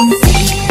you.